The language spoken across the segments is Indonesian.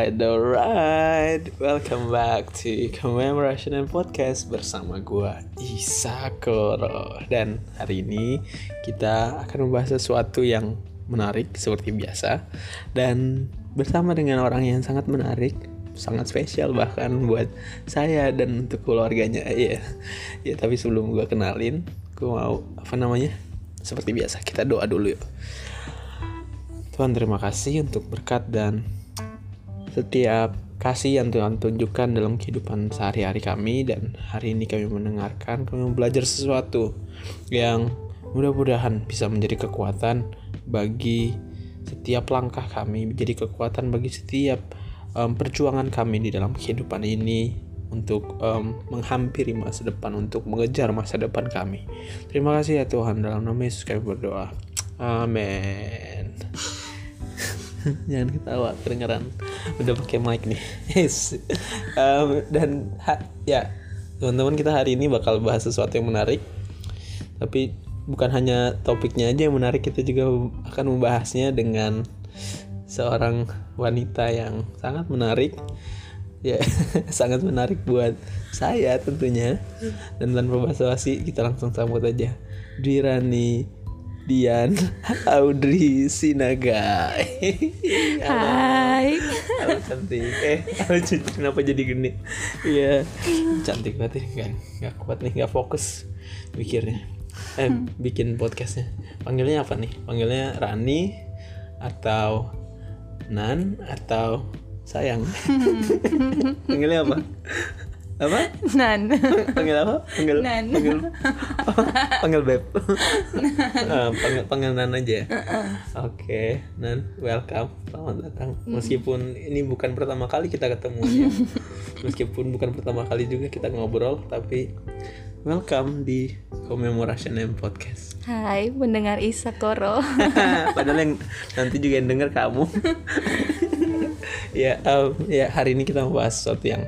Alright, alright. Welcome back to Commemoration and Podcast bersama gua Isa Koro. Dan hari ini kita akan membahas sesuatu yang menarik seperti biasa dan bersama dengan orang yang sangat menarik, sangat spesial bahkan buat saya dan untuk keluarganya. Iya. Ya, tapi sebelum gua kenalin, gua mau apa namanya? Seperti biasa, kita doa dulu yuk. Tuhan terima kasih untuk berkat dan setiap kasih yang Tuhan tunjukkan dalam kehidupan sehari-hari kami dan hari ini kami mendengarkan kami belajar sesuatu yang mudah-mudahan bisa menjadi kekuatan bagi setiap langkah kami menjadi kekuatan bagi setiap um, perjuangan kami di dalam kehidupan ini untuk um, menghampiri masa depan untuk mengejar masa depan kami. Terima kasih ya Tuhan dalam nama Yesus kami berdoa. Amin jangan ketawa kedengeran. Udah pakai mic nih. Um, dan ha, ya teman-teman kita hari ini bakal bahas sesuatu yang menarik. Tapi bukan hanya topiknya aja yang menarik kita juga akan membahasnya dengan seorang wanita yang sangat menarik. Ya sangat menarik buat saya tentunya. Dan tanpa basa-basi kita langsung sambut aja. Dirani Dian Audrey Sinaga. Hai. Halo cantik. Eh halo kenapa jadi gini Iya. Cantik banget nih Gak, gak kuat nih Gak fokus Mikirnya. Eh bikin podcastnya. Panggilnya apa nih? Panggilnya Rani Atau Nan Atau Sayang? Panggilnya apa apa? Nan. Panggil apa? Panggil Nan. panggil panggil beb. Ah, panggil panggil nan aja ya? Oke nan welcome. Selamat datang. Meskipun ini bukan pertama kali kita ketemu ya. meskipun bukan pertama kali juga kita ngobrol tapi welcome di commemoration and podcast. Hai pendengar Isa Koro padahal yang nanti juga yang denger kamu. Ya um, ya hari ini kita mau bahas sesuatu yang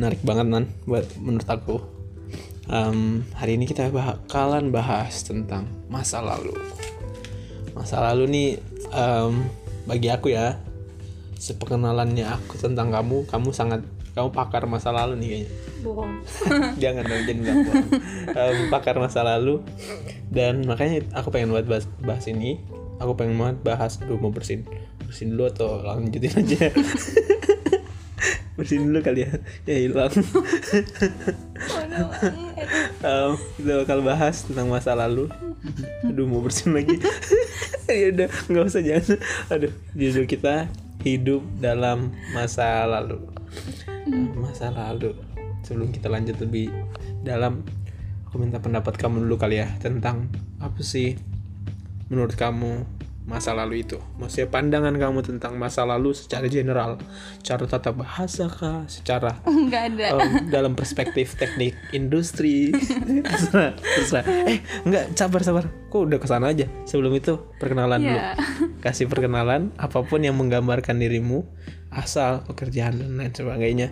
menarik banget nan buat menurut aku. Em, hari ini kita bakalan bahas tentang masa lalu. Masa lalu nih em, bagi aku ya sepengenalannya aku tentang kamu kamu sangat kamu pakar masa lalu nih kayaknya. Bohong. Jangan dong jangan bilang bohong. Em, pakar masa lalu. Dan makanya aku pengen buat bahas, bahas ini. Aku pengen banget bahas aduh mau bersihin bersihin dulu atau lanjutin aja bersihin dulu kali ya. Ya hilang. Em, kita bakal bahas tentang masa lalu. Aduh mau bersihin lagi. Ya udah nggak usah jangan. Aduh judul kita hidup dalam masa lalu. Masa lalu. Sebelum kita lanjut lebih dalam aku minta pendapat kamu dulu kali ya tentang apa sih menurut kamu masa lalu itu. Maksudnya pandangan kamu tentang masa lalu secara general cara tata bahasa kah secara ada. em, dalam perspektif teknik industri. Terserah, terserah. eh enggak sabar sabar. Kok udah ke sana aja? Sebelum itu perkenalan dulu. Ya. kasih perkenalan apa pun yang menggambarkan dirimu asal pekerjaan dan lain sebagainya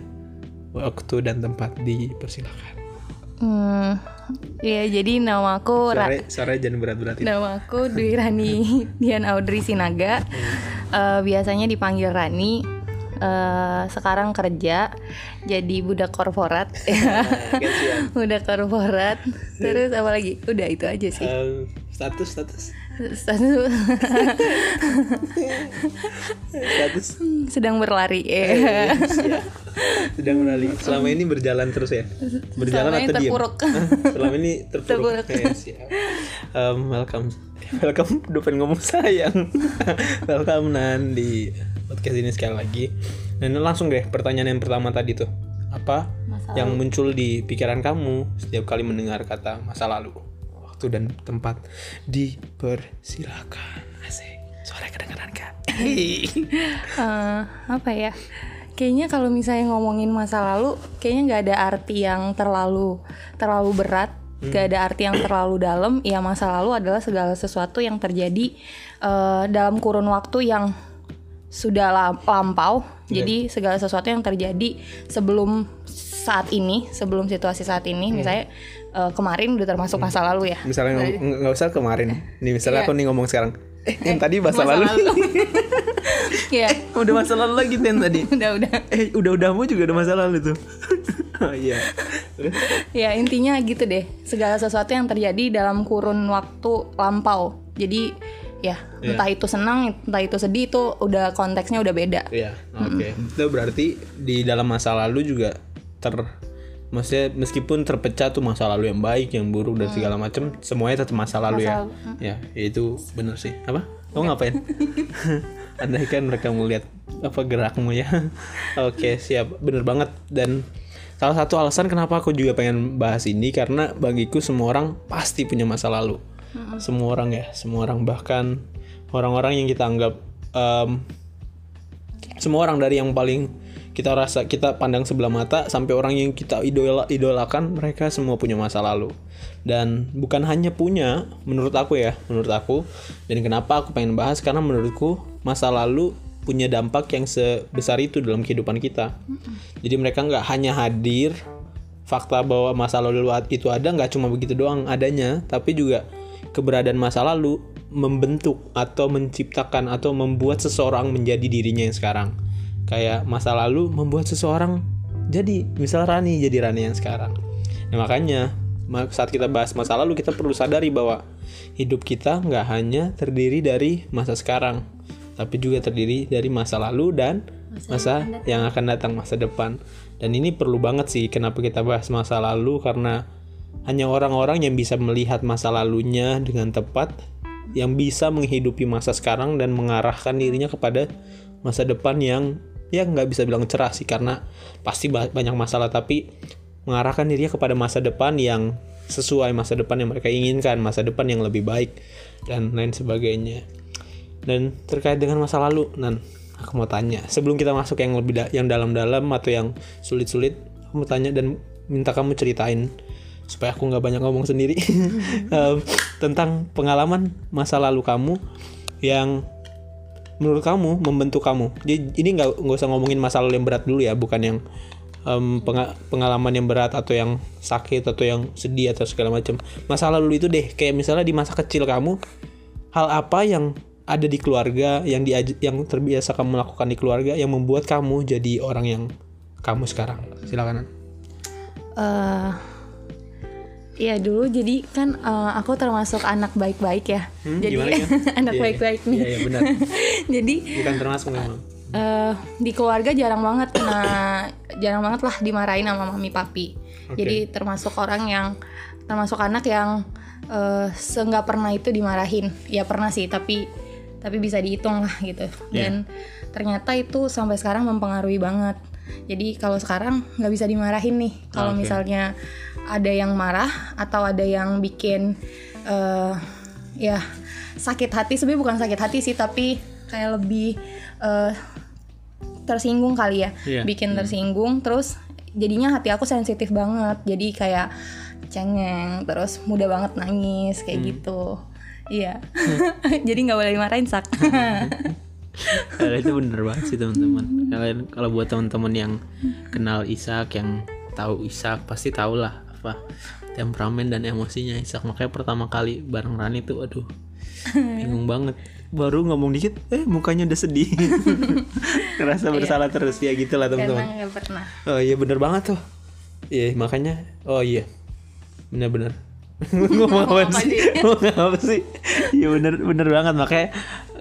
waktu dan tempat dipersilakan hmm, Ya jadi nama aku Ra- suara jangan berat-berat Nama aku Dwi Rani Dian Audrey Sinaga. Eh, Biasanya dipanggil Rani. Eh, Sekarang kerja Jadi budak korporat. Kasihan. Budak korporat. Terus apa lagi? Udah itu aja sih. Em, status status Status status sedang berlari. Eh, ya. sedang beralih selama ini berjalan terus ya? Berjalan Selama atau diam terpuruk. selama ini terpuruk, Terpuruk. Eh, siap. Em, welcome. Welcome. Udah pengen ngomong sayang. Welcome Nan di podcast ini sekali lagi. Dan langsung deh pertanyaan yang pertama tadi tuh. Apa Masa yang muncul di pikiran kamu setiap kali mendengar kata masa lalu waktu dan tempat dipersilakan. Asik. Suara kedengaran kan Eh, apa ya? Kayaknya kalau misalnya ngomongin masa lalu kayaknya nggak ada arti yang terlalu terlalu berat. Nggak ada arti yang terlalu dalam. Ya masa lalu adalah segala sesuatu yang terjadi eh, dalam kurun waktu yang sudah la- lampau. Jadi segala sesuatu yang terjadi sebelum saat ini sebelum situasi saat ini. Misalnya eh, kemarin udah termasuk masa lalu ya misalnya nggak usah kemarin nih misalnya Iya. aku nih ngomong sekarang eh yang tadi masa, masa lalu, lalu. ya udah masa lalu lagi Ten tadi. udah udah Eh, udah-udahmu juga ada masa lalu tuh. oh iya. Ya intinya gitu deh segala sesuatu yang terjadi dalam kurun waktu lampau jadi ya Iya. entah itu senang entah itu sedih itu udah konteksnya udah beda Iya, oke. Itu berarti di dalam masa lalu juga ter maksudnya meskipun terpecah tuh masa lalu yang baik, yang buruk dan segala macam, semuanya tetap masa lalu Masa ya. lalu, Ya, itu bener sih. Apa? Kamu ngapain? Andai kan mereka melihat apa gerakmu ya. oke, siap. Bener banget dan salah satu alasan kenapa aku juga pengen bahas ini karena bagiku semua orang pasti punya masa lalu. Semua orang ya, semua orang bahkan orang-orang yang kita anggap em, semua orang dari yang paling kita rasa kita pandang sebelah mata sampai orang yang kita idola idolakan mereka semua punya masa lalu. Dan bukan hanya punya menurut aku ya menurut aku. Dan kenapa aku pengen bahas? Karena menurutku masa lalu punya dampak yang sebesar itu dalam kehidupan kita. Jadi mereka nggak hanya hadir fakta bahwa masa lalu itu ada nggak cuma begitu doang adanya tapi juga keberadaan masa lalu membentuk atau menciptakan atau membuat seseorang menjadi dirinya yang sekarang kayak masa lalu membuat seseorang jadi misal Rani jadi Rani yang sekarang. Nah, makanya ma- saat kita bahas masa lalu kita perlu sadari bahwa hidup kita nggak hanya terdiri dari masa sekarang tapi juga terdiri dari masa lalu dan masa yang akan datang masa depan. Dan ini perlu banget sih kenapa kita bahas masa lalu karena hanya orang-orang yang bisa melihat masa lalunya dengan tepat yang bisa menghidupi masa sekarang dan mengarahkan dirinya kepada masa depan yang ya nggak bisa bilang cerah sih karena pasti ba- banyak masalah. Tapi mengarahkan dirinya kepada masa depan yang sesuai masa depan yang mereka inginkan masa depan yang lebih baik dan lain sebagainya. Dan terkait dengan masa lalu nan aku mau tanya. Sebelum kita masuk yang lebih da- yang dalam-dalam atau yang sulit-sulit aku mau tanya dan minta kamu ceritain supaya aku nggak banyak ngomong sendiri tentang pengalaman masa lalu kamu yang menurut kamu membentuk kamu? Jadi ini nggak nggak usah ngomongin masa lalu yang berat dulu ya bukan yang penga- pengalaman yang berat atau yang sakit atau yang sedih atau segala macam. Masa lalu itu deh kayak misalnya di masa kecil kamu hal apa yang ada di keluarga yang diaj- yang terbiasa kamu lakukan di keluarga yang membuat kamu jadi orang yang kamu sekarang? Silakan Nan. Iya dulu jadi kan eh, aku termasuk anak baik-baik ya. Hmm, jadi gimana, Kan? anak Iya, baik-baik iya. nih. iya iya benar jadi bukan termasuk memang eh, di keluarga jarang banget kena jarang banget lah dimarahin sama mami papi. Oke. Jadi termasuk orang yang termasuk anak yang eh seenggak pernah itu dimarahin. Ya pernah sih tapi tapi bisa dihitung lah gitu. Iya. Dan ternyata itu sampai sekarang mempengaruhi banget. Jadi kalau sekarang nggak bisa dimarahin nih. Kalau Oke. misalnya ada yang marah atau ada yang bikin eh ya sakit hati. Sebenarnya bukan sakit hati sih tapi kayak lebih eh, tersinggung kali ya. Iya. bikin tersinggung terus jadinya hati aku sensitif banget. Jadi kayak cengeng terus mudah banget nangis kayak gitu. Iya. Jadi nggak boleh dimarahin sak Kalau itu bener banget sih teman-teman. Kalian kalau buat teman-teman yang kenal Ishak, yang tahu Ishak pasti tahu lah apa temperamen dan emosinya Ishak. Makanya pertama kali bareng Rani tuh, aduh, bingung banget. Baru ngomong dikit, eh mukanya udah sedih. Ngerasa bersalah terus ya gitulah karena teman-teman. Oh iya bener banget tuh. Iya makanya, oh iya, bener-bener. ngomong apa sih? ngomong apa sih? Iya bener bener banget makanya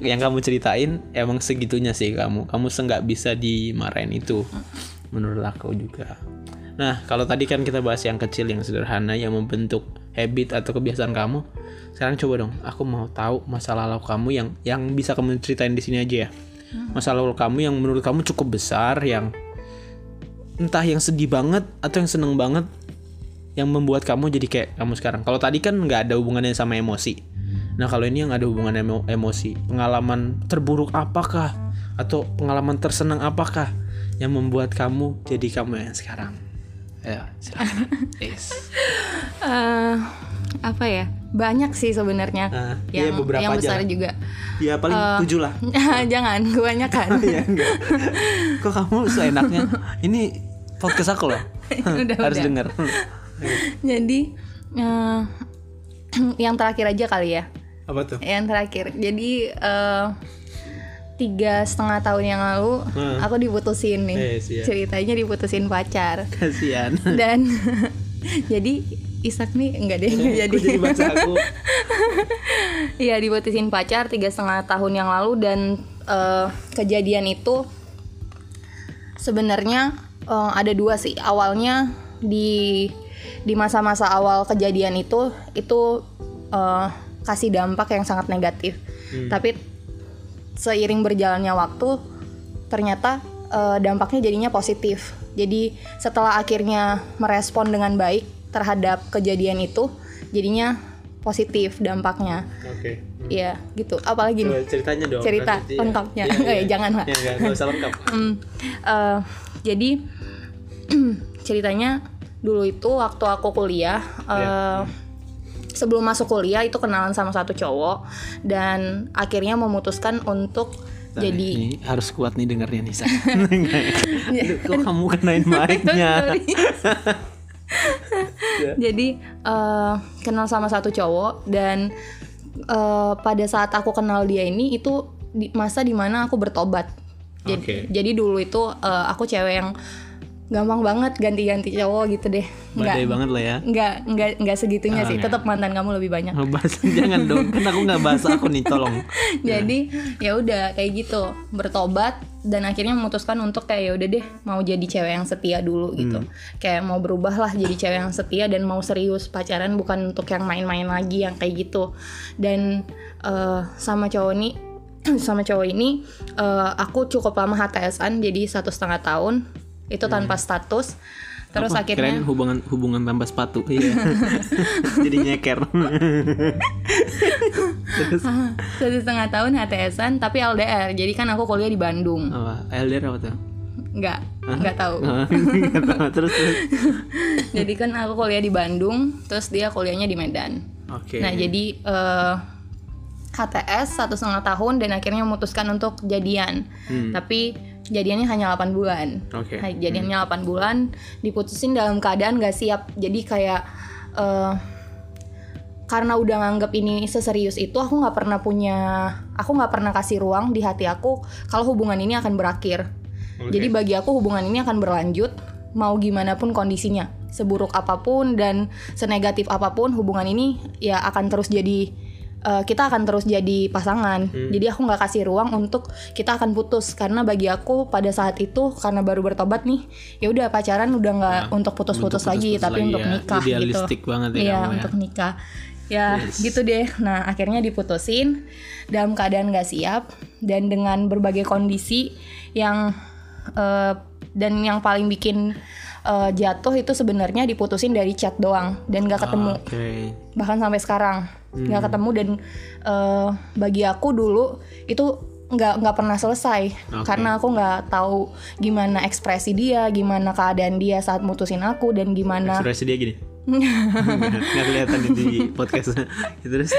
yang kamu ceritain emang segitunya sih kamu. Kamu seenggak bisa dimarahin itu menurut aku juga. Nah kalau tadi kan kita bahas yang kecil yang sederhana yang membentuk habit atau kebiasaan kamu. Sekarang coba dong, aku mau tahu masa lalu kamu yang yang bisa kamu ceritain di sini aja ya. Masa lalu kamu yang menurut kamu cukup besar yang entah yang sedih banget atau yang seneng banget yang membuat kamu jadi kayak kamu sekarang. Kalau tadi kan nggak ada hubungannya sama emosi. Nah kalau ini yang ada hubungannya emo- emosi, pengalaman terburuk apakah atau pengalaman tersenang apakah yang membuat kamu jadi kamu yang sekarang? Ayo silakan. yes. Eh, apa ya banyak sih sebenarnya Nah, iya, yang beberapa yang aja besar lah. juga Ya paling tujuh lah. jangan kebanyakan ya enggak. Kok kamu seenaknya? Ini podcast aku loh. Udah, Harus udah. denger. jadi eh, yang terakhir aja kali ya Apa tuh? yang terakhir jadi eh, tiga setengah tahun yang lalu Hmm. aku diputusin nih Eh, siap. ceritanya diputusin pacar Kasihan. dan jadi Isak nih enggak deh enggak jadi jadi bahasa aku. Iya diputusin pacar tiga setengah tahun yang lalu dan eh, kejadian itu sebenarnya eh, ada dua sih awalnya di di masa-masa awal kejadian itu itu eh, kasih dampak yang sangat negatif tapi seiring berjalannya waktu ternyata eh, dampaknya jadinya positif jadi setelah akhirnya merespon dengan baik terhadap kejadian itu jadinya positif dampaknya Oke. Iya gitu apalagi nih Coba ceritanya dong. Cerita lengkapnya. Enggak iya. ya, jangan, Pak. Ya, enggak, enggak usah lengkap. Hmm, eh, jadi ceritanya dulu itu waktu aku kuliah eh, Iya. Sebelum masuk kuliah itu kenalan sama satu cowok dan akhirnya memutuskan untuk Nah, jadi ini harus kuat nih dengarnya nih Sa. Aduh, kok kamu kenain mic-nya? Sorry. jadi eh, kenal sama satu cowok dan eh, pada saat aku kenal dia ini itu di masa di mana aku bertobat jadi, Oke. jadi dulu itu eh, aku cewek yang gampang banget ganti-ganti cowok gitu deh. Badai nggak banget lah ya. nggak nggak nggak segitunya Ah, sih. tetap mantan kamu lebih banyak. Ngebahas jangan dong, kan aku nggak bahas aku nih, tolong. jadi ya udah kayak gitu. Bertobat dan akhirnya memutuskan untuk kayak ya udah deh mau jadi cewek yang setia dulu gitu. Kayak mau berubah lah jadi cewek yang setia dan mau serius. Pacaran bukan untuk yang main-main lagi yang kayak gitu. Dan eh, sama cowok ini sama cowok ini eh, aku cukup lama HTSan jadi satu setengah tahun itu tanpa status terus Apa? akhirnya Kirain hubungan hubungan tanpa sepatu. Iya. Jadi nyeker. Terus satu setengah tahun HTSan tapi LDR jadi kan aku kuliah di Bandung apa? LDR apa tuh? nggak nggak tahu Nggak tahu. terus terus. jadi kan aku kuliah di Bandung terus dia kuliahnya di Medan Oke. nah jadi eh, HTS satu setengah tahun dan akhirnya memutuskan untuk jadian Hmm. tapi jadiannya hanya 8 bulan. Oke. Nah, jadiannya 8 bulan diputusin dalam keadaan gak siap. Jadi kayak eh, karena udah nganggap ini seserius itu aku nggak pernah punya aku nggak pernah kasih ruang di hati aku kalau hubungan ini akan berakhir. Oke. jadi bagi aku hubungan ini akan berlanjut mau gimana pun kondisinya. Seburuk apa pun dan senegatif apa pun hubungan ini ya akan terus jadi eh, kita akan terus jadi pasangan Hmm. jadi aku nggak kasih ruang untuk kita akan putus karena bagi aku pada saat itu karena baru bertobat nih ya udah pacaran udah nggak Nah, untuk putus-putus lagi putus-putus tapi lagi untuk ya. nikah Idealistik gitu banget ya iya ya. untuk nikah ya Yes. gitu deh nah akhirnya diputusin dalam keadaan gak siap dan dengan berbagai kondisi yang eh, dan yang paling bikin eh, jatuh itu sebenarnya diputusin dari chat doang dan gak ketemu Oke. bahkan sampai sekarang Hmm. nggak ketemu dan eh, bagi aku dulu itu nggak nggak pernah selesai Oke. karena aku nggak tahu gimana ekspresi dia gimana keadaan dia saat mutusin aku dan gimana Ekspresi dia gini. Nggak kelihatan di podcast. terus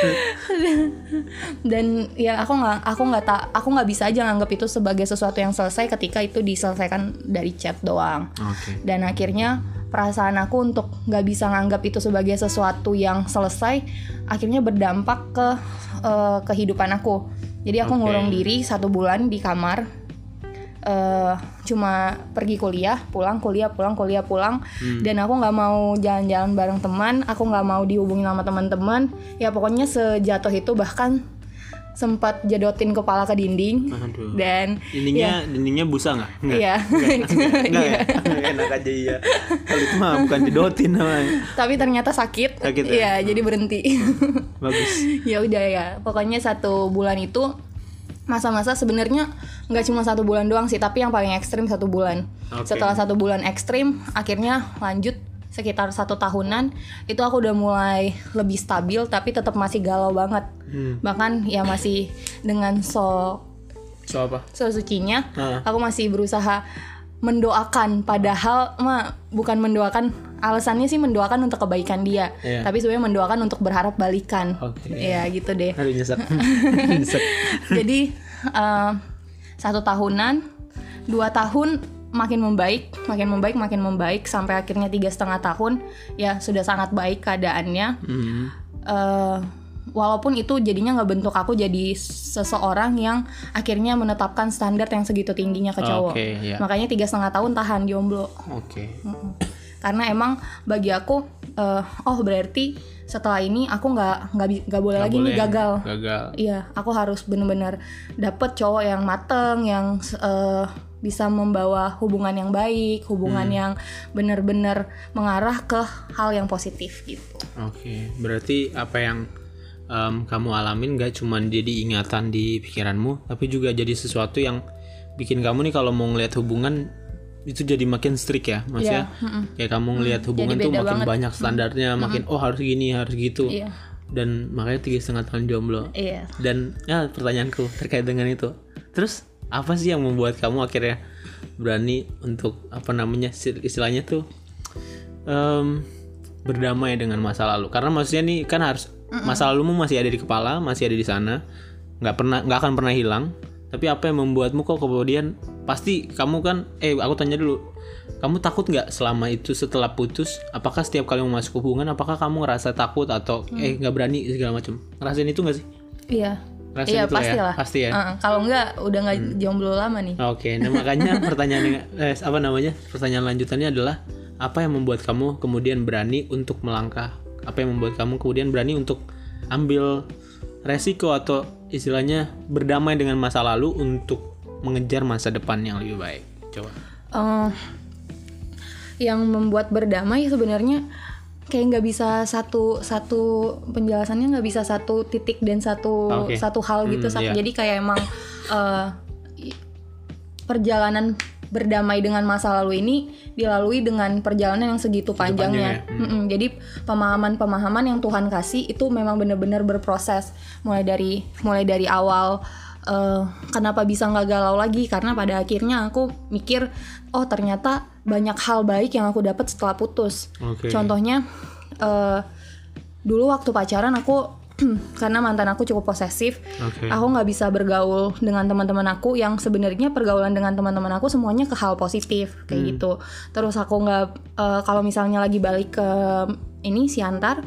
dan ya aku nggak aku nggak tak aku nggak bisa aja nganggap itu sebagai sesuatu yang selesai ketika itu diselesaikan dari chat doang Oke. dan akhirnya perasaan aku untuk nggak bisa nganggap itu sebagai sesuatu yang selesai akhirnya berdampak ke eh, kehidupan aku jadi aku Oke. ngurung diri satu bulan di kamar eh cuma pergi kuliah pulang kuliah pulang kuliah pulang Hmm. dan aku nggak mau jalan-jalan bareng teman aku nggak mau dihubungin sama teman-teman ya pokoknya sejatuh itu bahkan sempat jadotin kepala ke dinding Aduh. dan Dindingnya dindingnya busa nggak? Nggak. Iya. Iya. ya? Enak aja iya. Kalau itu mah bukan jedotin namanya. tapi ternyata sakit, Sakit ya? Iya, jadi berhenti Bagus. ya udah ya pokoknya satu bulan itu masa-masa sebenarnya nggak cuma satu bulan doang sih tapi yang paling ekstrim satu bulan Oke. setelah satu bulan ekstrim akhirnya lanjut sekitar satu tahunan itu aku udah mulai lebih stabil tapi tetap masih galau banget Hmm. bahkan ya masih dengan so So apa? so sucinya aku masih berusaha mendoakan padahal mah bukan mendoakan alasannya sih mendoakan untuk kebaikan dia Iya. tapi sebenarnya mendoakan untuk berharap balikan Oke. ya gitu deh Aduh nyesek. nyesek. jadi eh, satu tahunan dua tahun makin membaik makin membaik makin membaik sampai akhirnya tiga setengah tahun ya sudah sangat baik keadaannya Hmm. Eh, walaupun itu jadinya nggak bentuk aku jadi seseorang yang akhirnya menetapkan standar yang segitu tingginya ke cowok Oke, ya. makanya tiga setengah tahun tahan jomblo Oke. Mm-mm. karena emang bagi aku eh, oh berarti setelah ini aku nggak nggak nggak boleh Nggak lagi nih boleh gagal Gagal. Iya, aku harus bener-bener dapet cowok yang mateng, yang eh, bisa membawa hubungan yang baik, hubungan Hmm. yang bener-bener mengarah ke hal yang positif gitu. Oke, berarti apa yang em, kamu alamin gak cuman jadi ingatan di pikiranmu, tapi juga jadi sesuatu yang bikin kamu nih kalau mau ngelihat hubungan itu jadi makin strict ya, maksudnya mm-mm. kayak kamu ngelihat hubungan tuh makin banget. banyak standarnya, makin oh harus gini harus gitu, Iya, dan makanya tiga setengah tahun jomblo. iya. Dan ya pertanyaanku terkait dengan itu, terus apa sih yang membuat kamu akhirnya berani untuk apa namanya istilahnya tuh em, berdamai dengan masa lalu? Karena maksudnya nih kan harus masa lalumu masih ada di kepala, masih ada di sana, nggak pernah nggak akan pernah hilang. Tapi apa yang membuatmu kok kemudian pasti kamu kan eh aku tanya dulu kamu takut nggak selama itu setelah putus apakah setiap kali mau masuk hubungan apakah kamu ngerasa takut atau eh nggak berani segala macam ngerasain itu nggak sih Iya. Ngerasain Iya ya? pasti lah. Pasti ya? Uh, kalau enggak udah nggak jomblo lama nih. Oke, nah makanya pertanyaan eh, apa namanya? Pertanyaan lanjutannya adalah apa yang membuat kamu kemudian berani untuk melangkah? Apa yang membuat kamu kemudian berani untuk ambil resiko atau istilahnya berdamai dengan masa lalu untuk mengejar masa depan yang lebih baik? Coba. Eh, yang membuat berdamai sebenarnya kayak nggak bisa satu satu penjelasannya nggak bisa satu titik dan satu Oke. satu hal gitu Hmm, Sak. iya. jadi kayak emang i- perjalanan berdamai dengan masa lalu ini dilalui dengan perjalanan yang segitu panjangnya. panjang ya, Mm-mm. Jadi pemahaman-pemahaman yang Tuhan kasih itu memang benar-benar berproses mulai dari mulai dari awal eh, kenapa bisa nggak galau lagi karena pada akhirnya aku mikir oh ternyata banyak hal baik yang aku dapat setelah putus. Oke. Contohnya eh, dulu waktu pacaran aku karena mantan aku cukup posesif, Oke. aku nggak bisa bergaul dengan teman-teman aku yang sebenarnya pergaulan dengan teman-teman aku semuanya ke hal positif kayak gitu. Terus aku nggak eh, kalau misalnya lagi balik ke ini Siantar,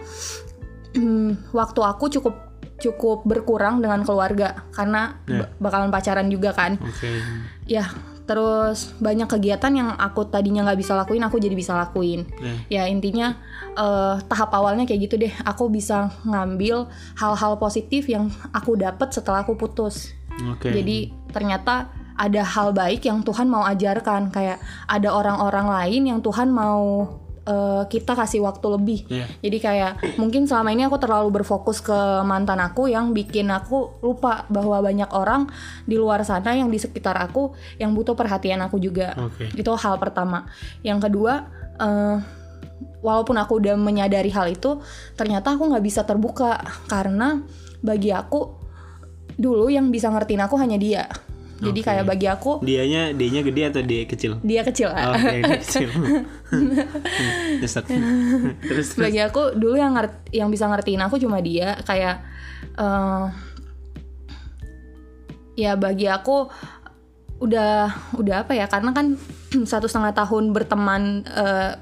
waktu aku cukup cukup berkurang dengan keluarga karena ba- bakalan pacaran juga kan. Oke. Ya, terus banyak kegiatan yang aku tadinya nggak bisa lakuin, aku jadi bisa lakuin. Ya. Ya intinya eh, tahap awalnya kayak gitu deh. Aku bisa ngambil hal-hal positif yang aku dapat setelah aku putus. Oke. Jadi ternyata ada hal baik yang Tuhan mau ajarkan. Kayak ada orang-orang lain yang Tuhan mau eh, kita kasih waktu lebih. Ya. Jadi kayak mungkin selama ini aku terlalu berfokus ke mantan aku yang bikin aku lupa bahwa banyak orang di luar sana yang di sekitar aku yang butuh perhatian aku juga. Oke. Itu hal pertama. Yang kedua, eh, walaupun aku udah menyadari hal itu, ternyata aku nggak bisa terbuka karena bagi aku dulu yang bisa ngertiin aku hanya dia. Jadi kayak bagi aku Dianya, dianya gede atau dia kecil? dia kecil. Oke, dia kecil. Nyesek. terus, terus. bagi aku dulu yang ngert- yang bisa ngertiin aku cuma dia kayak eh, ya bagi aku udah udah apa ya karena kan satu setengah tahun berteman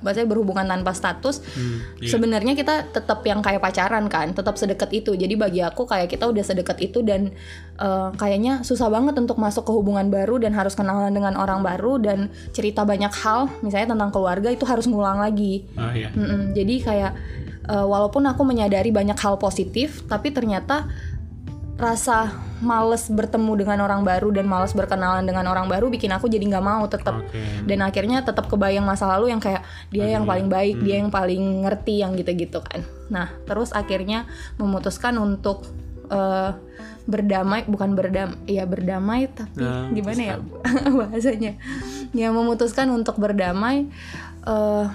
bahasanya berhubungan tanpa status Hmm, iya. sebenarnya kita tetap yang kayak pacaran kan tetap sedekat itu jadi bagi aku kayak kita udah sedekat itu dan eh, kayaknya susah banget untuk masuk ke hubungan baru dan harus kenalan dengan orang baru dan cerita banyak hal misalnya tentang keluarga itu harus ngulang lagi Oh iya. Jadi kayak eh, walaupun aku menyadari banyak hal positif, tapi ternyata rasa males bertemu dengan orang baru dan males berkenalan dengan orang baru bikin aku jadi nggak mau tetap. Oke. Dan akhirnya tetap kebayang masa lalu yang kayak dia yang paling baik, dia yang paling ngerti yang gitu-gitu kan. Nah terus akhirnya memutuskan untuk eh, berdamai, bukan berdam, ya berdamai tapi Nah, gimana ya bahasanya? Ya memutuskan untuk berdamai eh,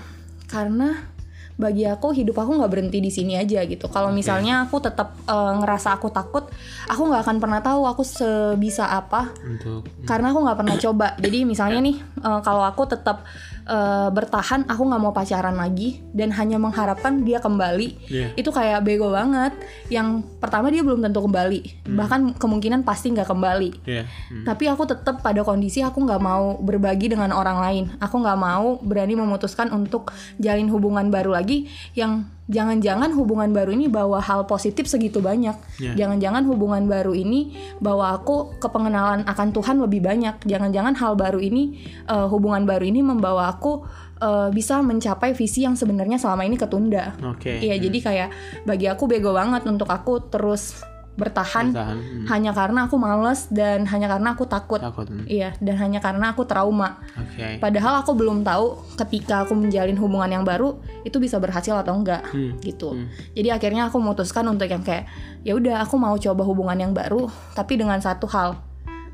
karena bagi aku hidup aku nggak berhenti di sini aja gitu. Kalau misalnya aku tetap eh, ngerasa aku takut, aku nggak akan pernah tahu aku sebisa apa Untuk karena aku nggak pernah coba. Jadi misalnya nih eh, kalau aku tetap eh, bertahan, aku nggak mau pacaran lagi dan hanya mengharapkan dia kembali, Iya. itu kayak bego banget. Yang pertama dia belum tentu kembali, bahkan kemungkinan pasti nggak kembali. ya. Hmm. Tapi aku tetap pada kondisi aku nggak mau berbagi dengan orang lain. Aku nggak mau berani memutuskan untuk jalin hubungan baru lagi yang jangan-jangan hubungan baru ini bawa hal positif segitu banyak. Ya. Jangan-jangan hubungan baru ini bawa aku ke pengenalan akan Tuhan lebih banyak. Jangan-jangan hal baru ini eh, hubungan baru ini membawa aku eh, bisa mencapai visi yang sebenarnya selama ini ketunda. Oke. Iya, jadi kayak bagi aku bego banget untuk aku terus bertahan, Bertahan, hmm. hanya karena aku males dan hanya karena aku takut. Takut. hmm. Iya, dan hanya karena aku trauma. Oke. Padahal aku belum tahu ketika aku menjalin hubungan yang baru itu bisa berhasil atau enggak Hmm. gitu. Hmm. Jadi akhirnya aku memutuskan untuk yang kayak ya udah aku mau coba hubungan yang baru tapi dengan satu hal.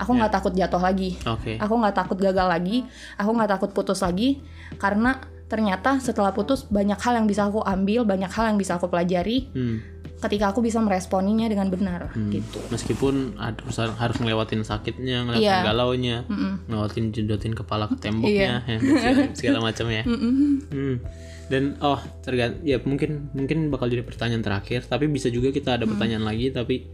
Aku nggak takut jatuh lagi. Oke. Aku nggak takut gagal lagi. Aku nggak takut putus lagi karena ternyata setelah putus banyak hal yang bisa aku ambil, banyak hal yang bisa aku pelajari Hmm. Ketika aku bisa meresponinya dengan benar Hmm. gitu. Meskipun harus harus ngelewatin sakitnya, ngelewatin Iya. galaunya, Mm-mm. ngelewatin jedotin kepala ke temboknya, ya, segala, segala macam ya. Hmm. Dan oh tergantung ya mungkin mungkin bakal jadi pertanyaan terakhir, tapi bisa juga kita Mm. ada pertanyaan lagi tapi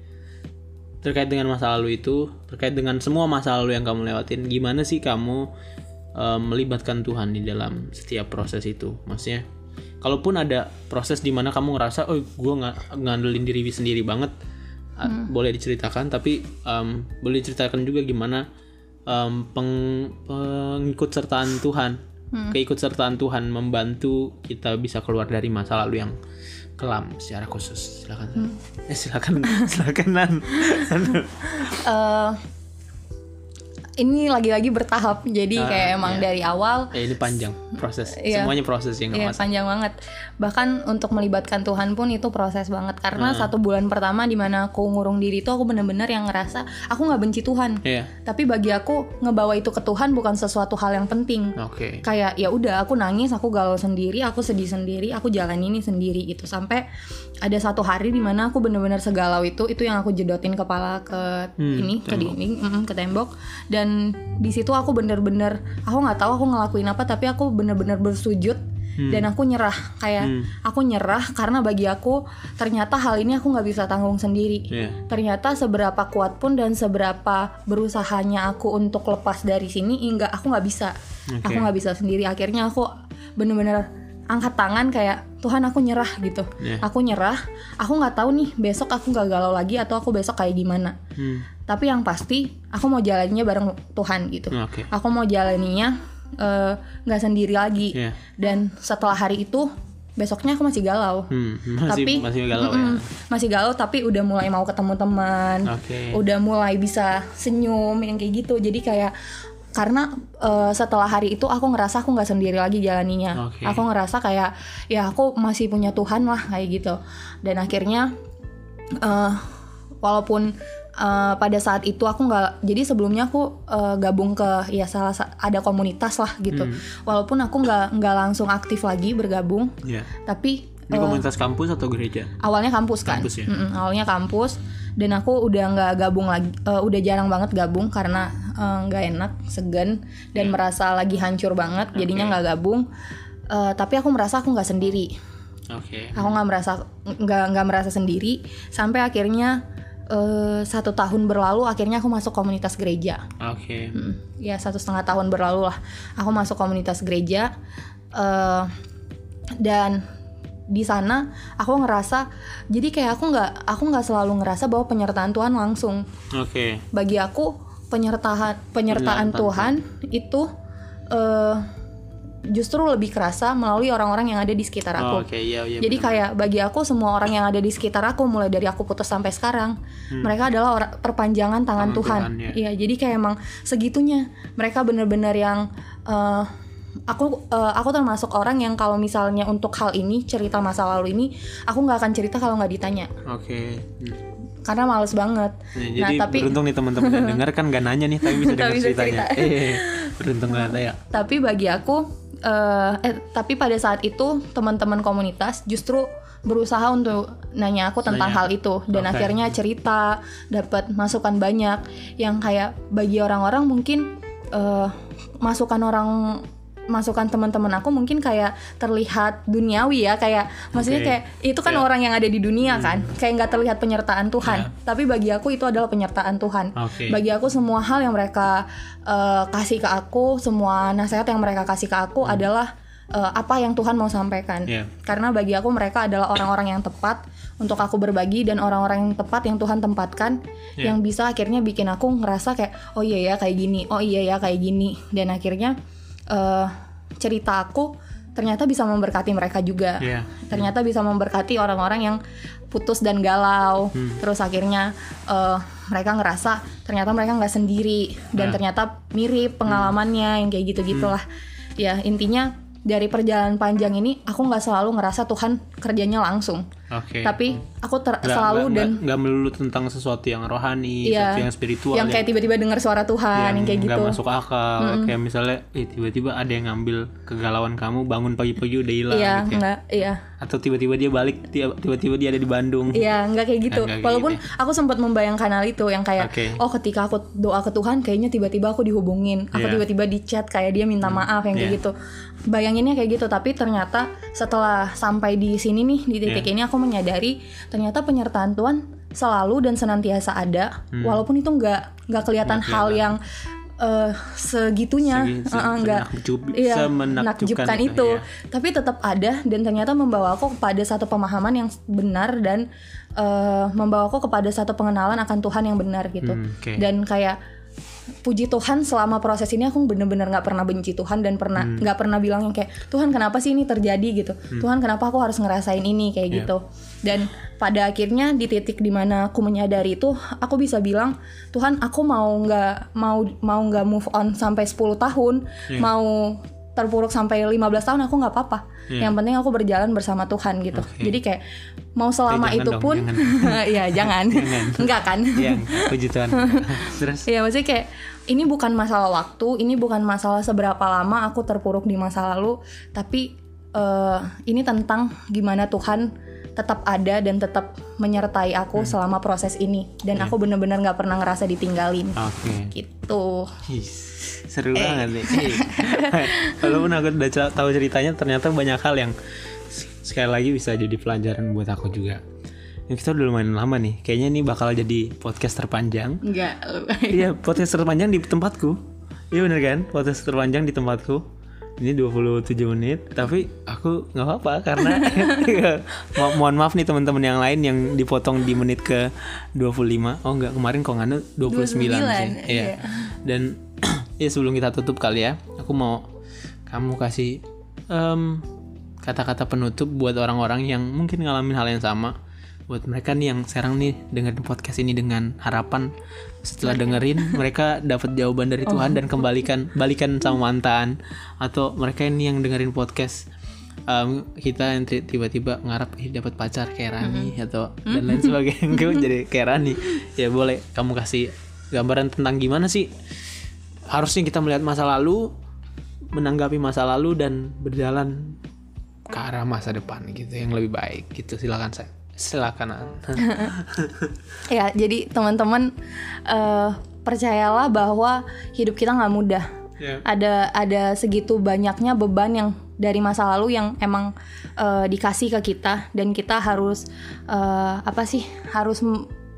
terkait dengan masa lalu itu, terkait dengan semua masa lalu yang kamu lewatin, gimana sih kamu eh, melibatkan Tuhan di dalam setiap proses itu? Maksudnya kalaupun ada proses di mana kamu ngerasa oh gue nggak ngandelin diri sendiri banget ah, boleh diceritakan tapi em, boleh diceritakan juga gimana em, peng, pengikut sertaan Tuhan. Keikut sertaan Tuhan membantu kita bisa keluar dari masa lalu yang kelam secara khusus. Silakan. Eh silakan. Silakan Nan. Eh, ini lagi-lagi bertahap. Jadi Ah, kayak emang iya. dari awal eh, ini panjang proses Iya. semuanya proses ya nggak Iya masalah panjang banget. Bahkan untuk melibatkan Tuhan pun itu proses banget. Karena Hmm. satu bulan pertama di mana aku ngurung diri itu aku bener-bener yang ngerasa aku nggak benci Tuhan. Iya Tapi bagi aku ngebawa itu ke Tuhan bukan sesuatu hal yang penting. oke Kayak ya udah aku nangis, aku galau sendiri, aku sedih sendiri, aku jalan ini sendiri gitu. Sampai ada satu hari di mana aku bener-bener segalau itu, itu yang aku jedotin kepala ke Hmm, ini ke tembok. dinding, mm, ke tembok. Dan di situ aku bener-bener aku nggak tahu aku ngelakuin apa, tapi aku bener-bener bersujud dan aku nyerah kayak Hmm. aku nyerah karena bagi aku ternyata hal ini aku nggak bisa tanggung sendiri Iya. ternyata seberapa kuat pun dan seberapa berusahanya aku untuk lepas dari sini enggak aku nggak bisa Oke. aku nggak bisa sendiri akhirnya aku bener-bener angkat tangan kayak Tuhan aku nyerah gitu Iya. aku nyerah aku nggak tahu nih besok aku nggak galau lagi atau aku besok kayak gimana Hmm, tapi yang pasti aku mau jalannya bareng Tuhan gitu. Oke. Aku mau jalaninya eh, nggak sendiri lagi. Iya. dan setelah hari itu besoknya aku masih galau. Hmm, masih tapi masih galau ya? Mm-mm, masih galau tapi udah mulai mau ketemu teman. Oke. udah mulai bisa senyum yang kayak gitu. Jadi kayak karena eh, setelah hari itu aku ngerasa aku nggak sendiri lagi jalaninya Oke. aku ngerasa kayak ya aku masih punya Tuhan lah kayak gitu. Dan akhirnya eh, walaupun eh, pada saat itu aku nggak jadi sebelumnya aku eh, gabung ke ya salah sa- ada komunitas lah gitu Hmm. walaupun aku nggak nggak langsung aktif lagi bergabung Iya. tapi Ini komunitas kampus atau gereja? awalnya kampus kan Kampus ya? Mm-mm, awalnya kampus dan aku udah nggak gabung lagi eh, udah jarang banget gabung karena eh, nggak enak segan dan Iya. merasa lagi hancur banget jadinya nggak gabung Eh, tapi aku merasa aku nggak sendiri Oke. aku nggak merasa nggak nggak merasa sendiri sampai akhirnya eh, satu tahun berlalu akhirnya aku masuk komunitas gereja Oke. Mm, ya satu setengah tahun berlalu lah aku masuk komunitas gereja eh, dan di sana aku ngerasa jadi kayak aku nggak aku nggak selalu ngerasa bahwa penyertaan Tuhan langsung Oke. bagi aku penyertaan Penyertaan Tuhan itu eh, justru lebih kerasa melalui orang-orang yang ada di sekitar Oh, aku Oke, iya iya. jadi benar. kayak bagi aku semua orang yang ada di sekitar aku mulai dari aku putus sampai sekarang mereka adalah orang perpanjangan tangan Hmm. Tangan Tuhan. Tuhan, ya. Iya, jadi kayak emang segitunya mereka bener-bener yang eh, aku eh, aku termasuk orang yang kalau misalnya untuk hal ini cerita masa lalu ini aku nggak akan cerita kalau nggak ditanya Oke. Hmm. Karena males banget. Nah, nah jadi tapi beruntung nih teman-teman yang dengar kan gak nanya nih tapi bisa dengar ceritanya. cerita. Eh, beruntung banget ya. tapi bagi aku eh, eh tapi pada saat itu teman-teman komunitas justru berusaha untuk nanya aku tentang Nanya. hal itu dan Oke. akhirnya cerita dapat masukan banyak yang kayak bagi orang-orang mungkin eh, masukan orang masukan teman-teman aku mungkin kayak terlihat duniawi ya kayak maksudnya Oke. kayak itu kan Ya. orang yang ada di dunia kan kayak nggak terlihat penyertaan. Tuhan tapi bagi aku itu adalah penyertaan Tuhan Oke. bagi aku semua hal yang mereka eh, kasih ke aku semua nasihat yang mereka kasih ke aku Hmm. adalah eh, apa yang Tuhan mau sampaikan. Iya. Karena bagi aku mereka adalah orang-orang yang tepat untuk aku berbagi dan orang-orang yang tepat yang Tuhan tempatkan Iya. yang bisa akhirnya bikin aku ngerasa kayak oh iya ya kayak gini, oh iya ya kayak gini dan akhirnya eh, cerita aku ternyata bisa memberkati mereka juga. Iya. Ternyata bisa memberkati orang-orang yang putus dan galau. Hmm. Terus akhirnya eh, mereka ngerasa ternyata mereka nggak sendiri dan Ya. ternyata mirip pengalamannya yang kayak gitu gitulah. Ya intinya dari perjalanan panjang ini aku nggak selalu ngerasa Tuhan kerjanya langsung, Oke. tapi aku ter- Nggak- selalu nggak- dan nggak- melulu tentang sesuatu yang rohani, Iya. sesuatu yang spiritual yang kayak tiba-tiba dengar suara Tuhan yang, kayak nggak gitu. masuk akal kayak misalnya eh, tiba-tiba ada yang ngambil kegalauan kamu bangun pagi-pagi udah hilang Iya, gitu ya nggak, iya. atau tiba-tiba dia balik ti- tiba-tiba dia ada di Bandung Iya, nggak kayak gitu. Kayak Walaupun gitu aku sempat membayangkan hal itu yang kayak, Oke. oh ketika aku doa ke Tuhan, kayaknya tiba-tiba aku dihubungin, aku Iya. tiba-tiba di chat kayak dia minta maaf yang kayak Iya. gitu. Bayanginnya kayak gitu, tapi ternyata setelah sampai di sini nih di titik Iya. ini aku menyadari ternyata penyertaan Tuhan selalu dan senantiasa ada, walaupun itu nggak nggak kelihatan Hmm. Nggak hal yang eh, segitunya, Segi- se- nggak semenakjub- iya, menakjubkan itu, itu, iya. tapi tetap ada dan ternyata membawa aku kepada satu pemahaman yang benar dan eh, membawa aku kepada satu pengenalan akan Tuhan yang benar gitu Hmm, oke. dan kayak puji Tuhan selama proses ini aku bener-bener nggak pernah benci Tuhan dan pernah Hmm. nggak pernah bilang yang kayak Tuhan kenapa sih ini terjadi gitu Tuhan kenapa aku harus ngerasain ini kayak Iya. gitu dan pada akhirnya di titik di mana aku menyadari itu aku bisa bilang Tuhan aku mau nggak mau mau nggak move on sampai 10 tahun Iya. mau terpuruk sampai 15 tahun aku nggak apa-apa Iya. yang penting aku berjalan bersama Tuhan gitu Oke. jadi kayak mau selama itu dong, pun ya jangan Jangan. enggak kan Iya, puji Tuhan terus Iya maksudnya kayak ini bukan masalah waktu, ini bukan masalah seberapa lama aku terpuruk di masa lalu, tapi eh, ini tentang gimana Tuhan tetap ada dan tetap menyertai aku Hmm. selama proses ini dan Iya. aku bener-bener nggak pernah ngerasa ditinggalin oke gitu. Ih, seru banget nih Eh. walaupun aku udah tahu ceritanya ternyata banyak hal yang sekali lagi bisa jadi pelajaran buat aku juga Ya, kita udah lumayan lama nih kayaknya ini bakal jadi podcast terpanjang Enggak. Iya, podcast terpanjang di tempatku. Iya bener kan? Podcast terpanjang di tempatku. Ini 27 menit, tapi aku nggak apa-apa karena Mo- mohon maaf nih teman-teman yang lain yang dipotong di menit ke 25. Oh enggak, kemarin kok nganu 29, sih. 29, Iya. iya. Dan ya sebelum kita tutup kali ya, aku mau kamu kasih em, kata-kata penutup buat orang-orang yang mungkin ngalamin hal yang sama. Buat mereka nih yang sekarang nih dengerin podcast ini dengan harapan setelah dengerin mereka dapat jawaban dari Tuhan dan kembalikan balikan sama mantan. Atau mereka ini yang dengerin podcast em, kita yang ti- tiba-tiba ngarap ih dapat pacar kayak Rani atau dan lain sebagainya. Jadi kayak Rani. Ya boleh kamu kasih gambaran tentang gimana sih harusnya kita melihat masa lalu menanggapi masa lalu dan berjalan ke arah masa depan gitu yang lebih baik gitu silakan saya silakan An. Ya, jadi teman-teman eh, percayalah bahwa hidup kita nggak mudah. Ya. Ada ada segitu banyaknya beban yang dari masa lalu yang emang eh, dikasih ke kita dan kita harus eh, apa sih? Harus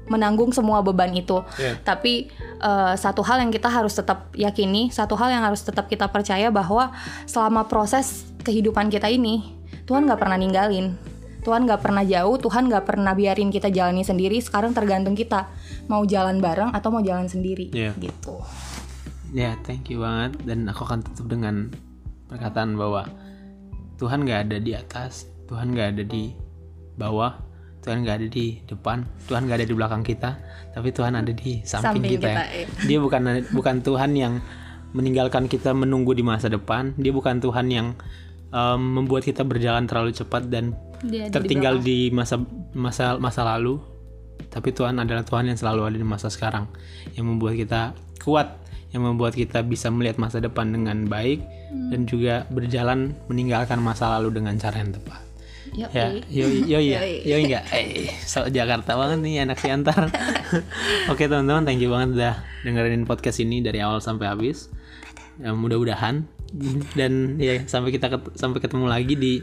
menanggung semua beban itu. Ya. Tapi eh, satu hal yang kita harus tetap yakini, satu hal yang harus tetap kita percaya bahwa selama proses kehidupan kita ini Tuhan nggak pernah ninggalin. Tuhan nggak pernah jauh, Tuhan nggak pernah biarin kita jalani sendiri. Sekarang tergantung kita mau jalan bareng atau mau jalan sendiri, Iya. gitu. Ya, thank you banget. Dan aku akan tutup dengan perkataan bahwa Tuhan gak ada di atas, Tuhan gak ada di bawah, Tuhan gak ada di depan, Tuhan gak ada di belakang kita, tapi Tuhan ada di samping, Samping kita. kita, ya. iya. Dia bukan bukan Tuhan yang meninggalkan kita menunggu di masa depan. Dia bukan Tuhan yang em, membuat kita berjalan terlalu cepat dan Dia ada di tertinggal di masa masa masa lalu tapi Tuhan adalah Tuhan yang selalu ada di masa sekarang yang membuat kita kuat yang membuat kita bisa melihat masa depan dengan baik dan juga berjalan meninggalkan masa lalu dengan cara yang tepat Yoi. ya yo yo ya. Yoi. yo enggak eh so Jakarta banget nih anak siantar. Oke teman-teman thank you banget udah dengerin podcast ini dari awal sampai habis. Ya, mudah-mudahan. Dan ya sampai kita ket- sampai ketemu lagi di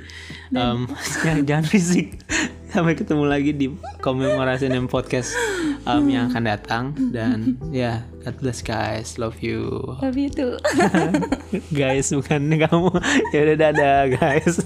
em, ya, jangan fisik. Sampai ketemu lagi di komemorasi dan podcast um, yang akan datang. Dan ya yeah, God bless guys. Love you. Love you too. guys bukan kamu. Ya udah dadah guys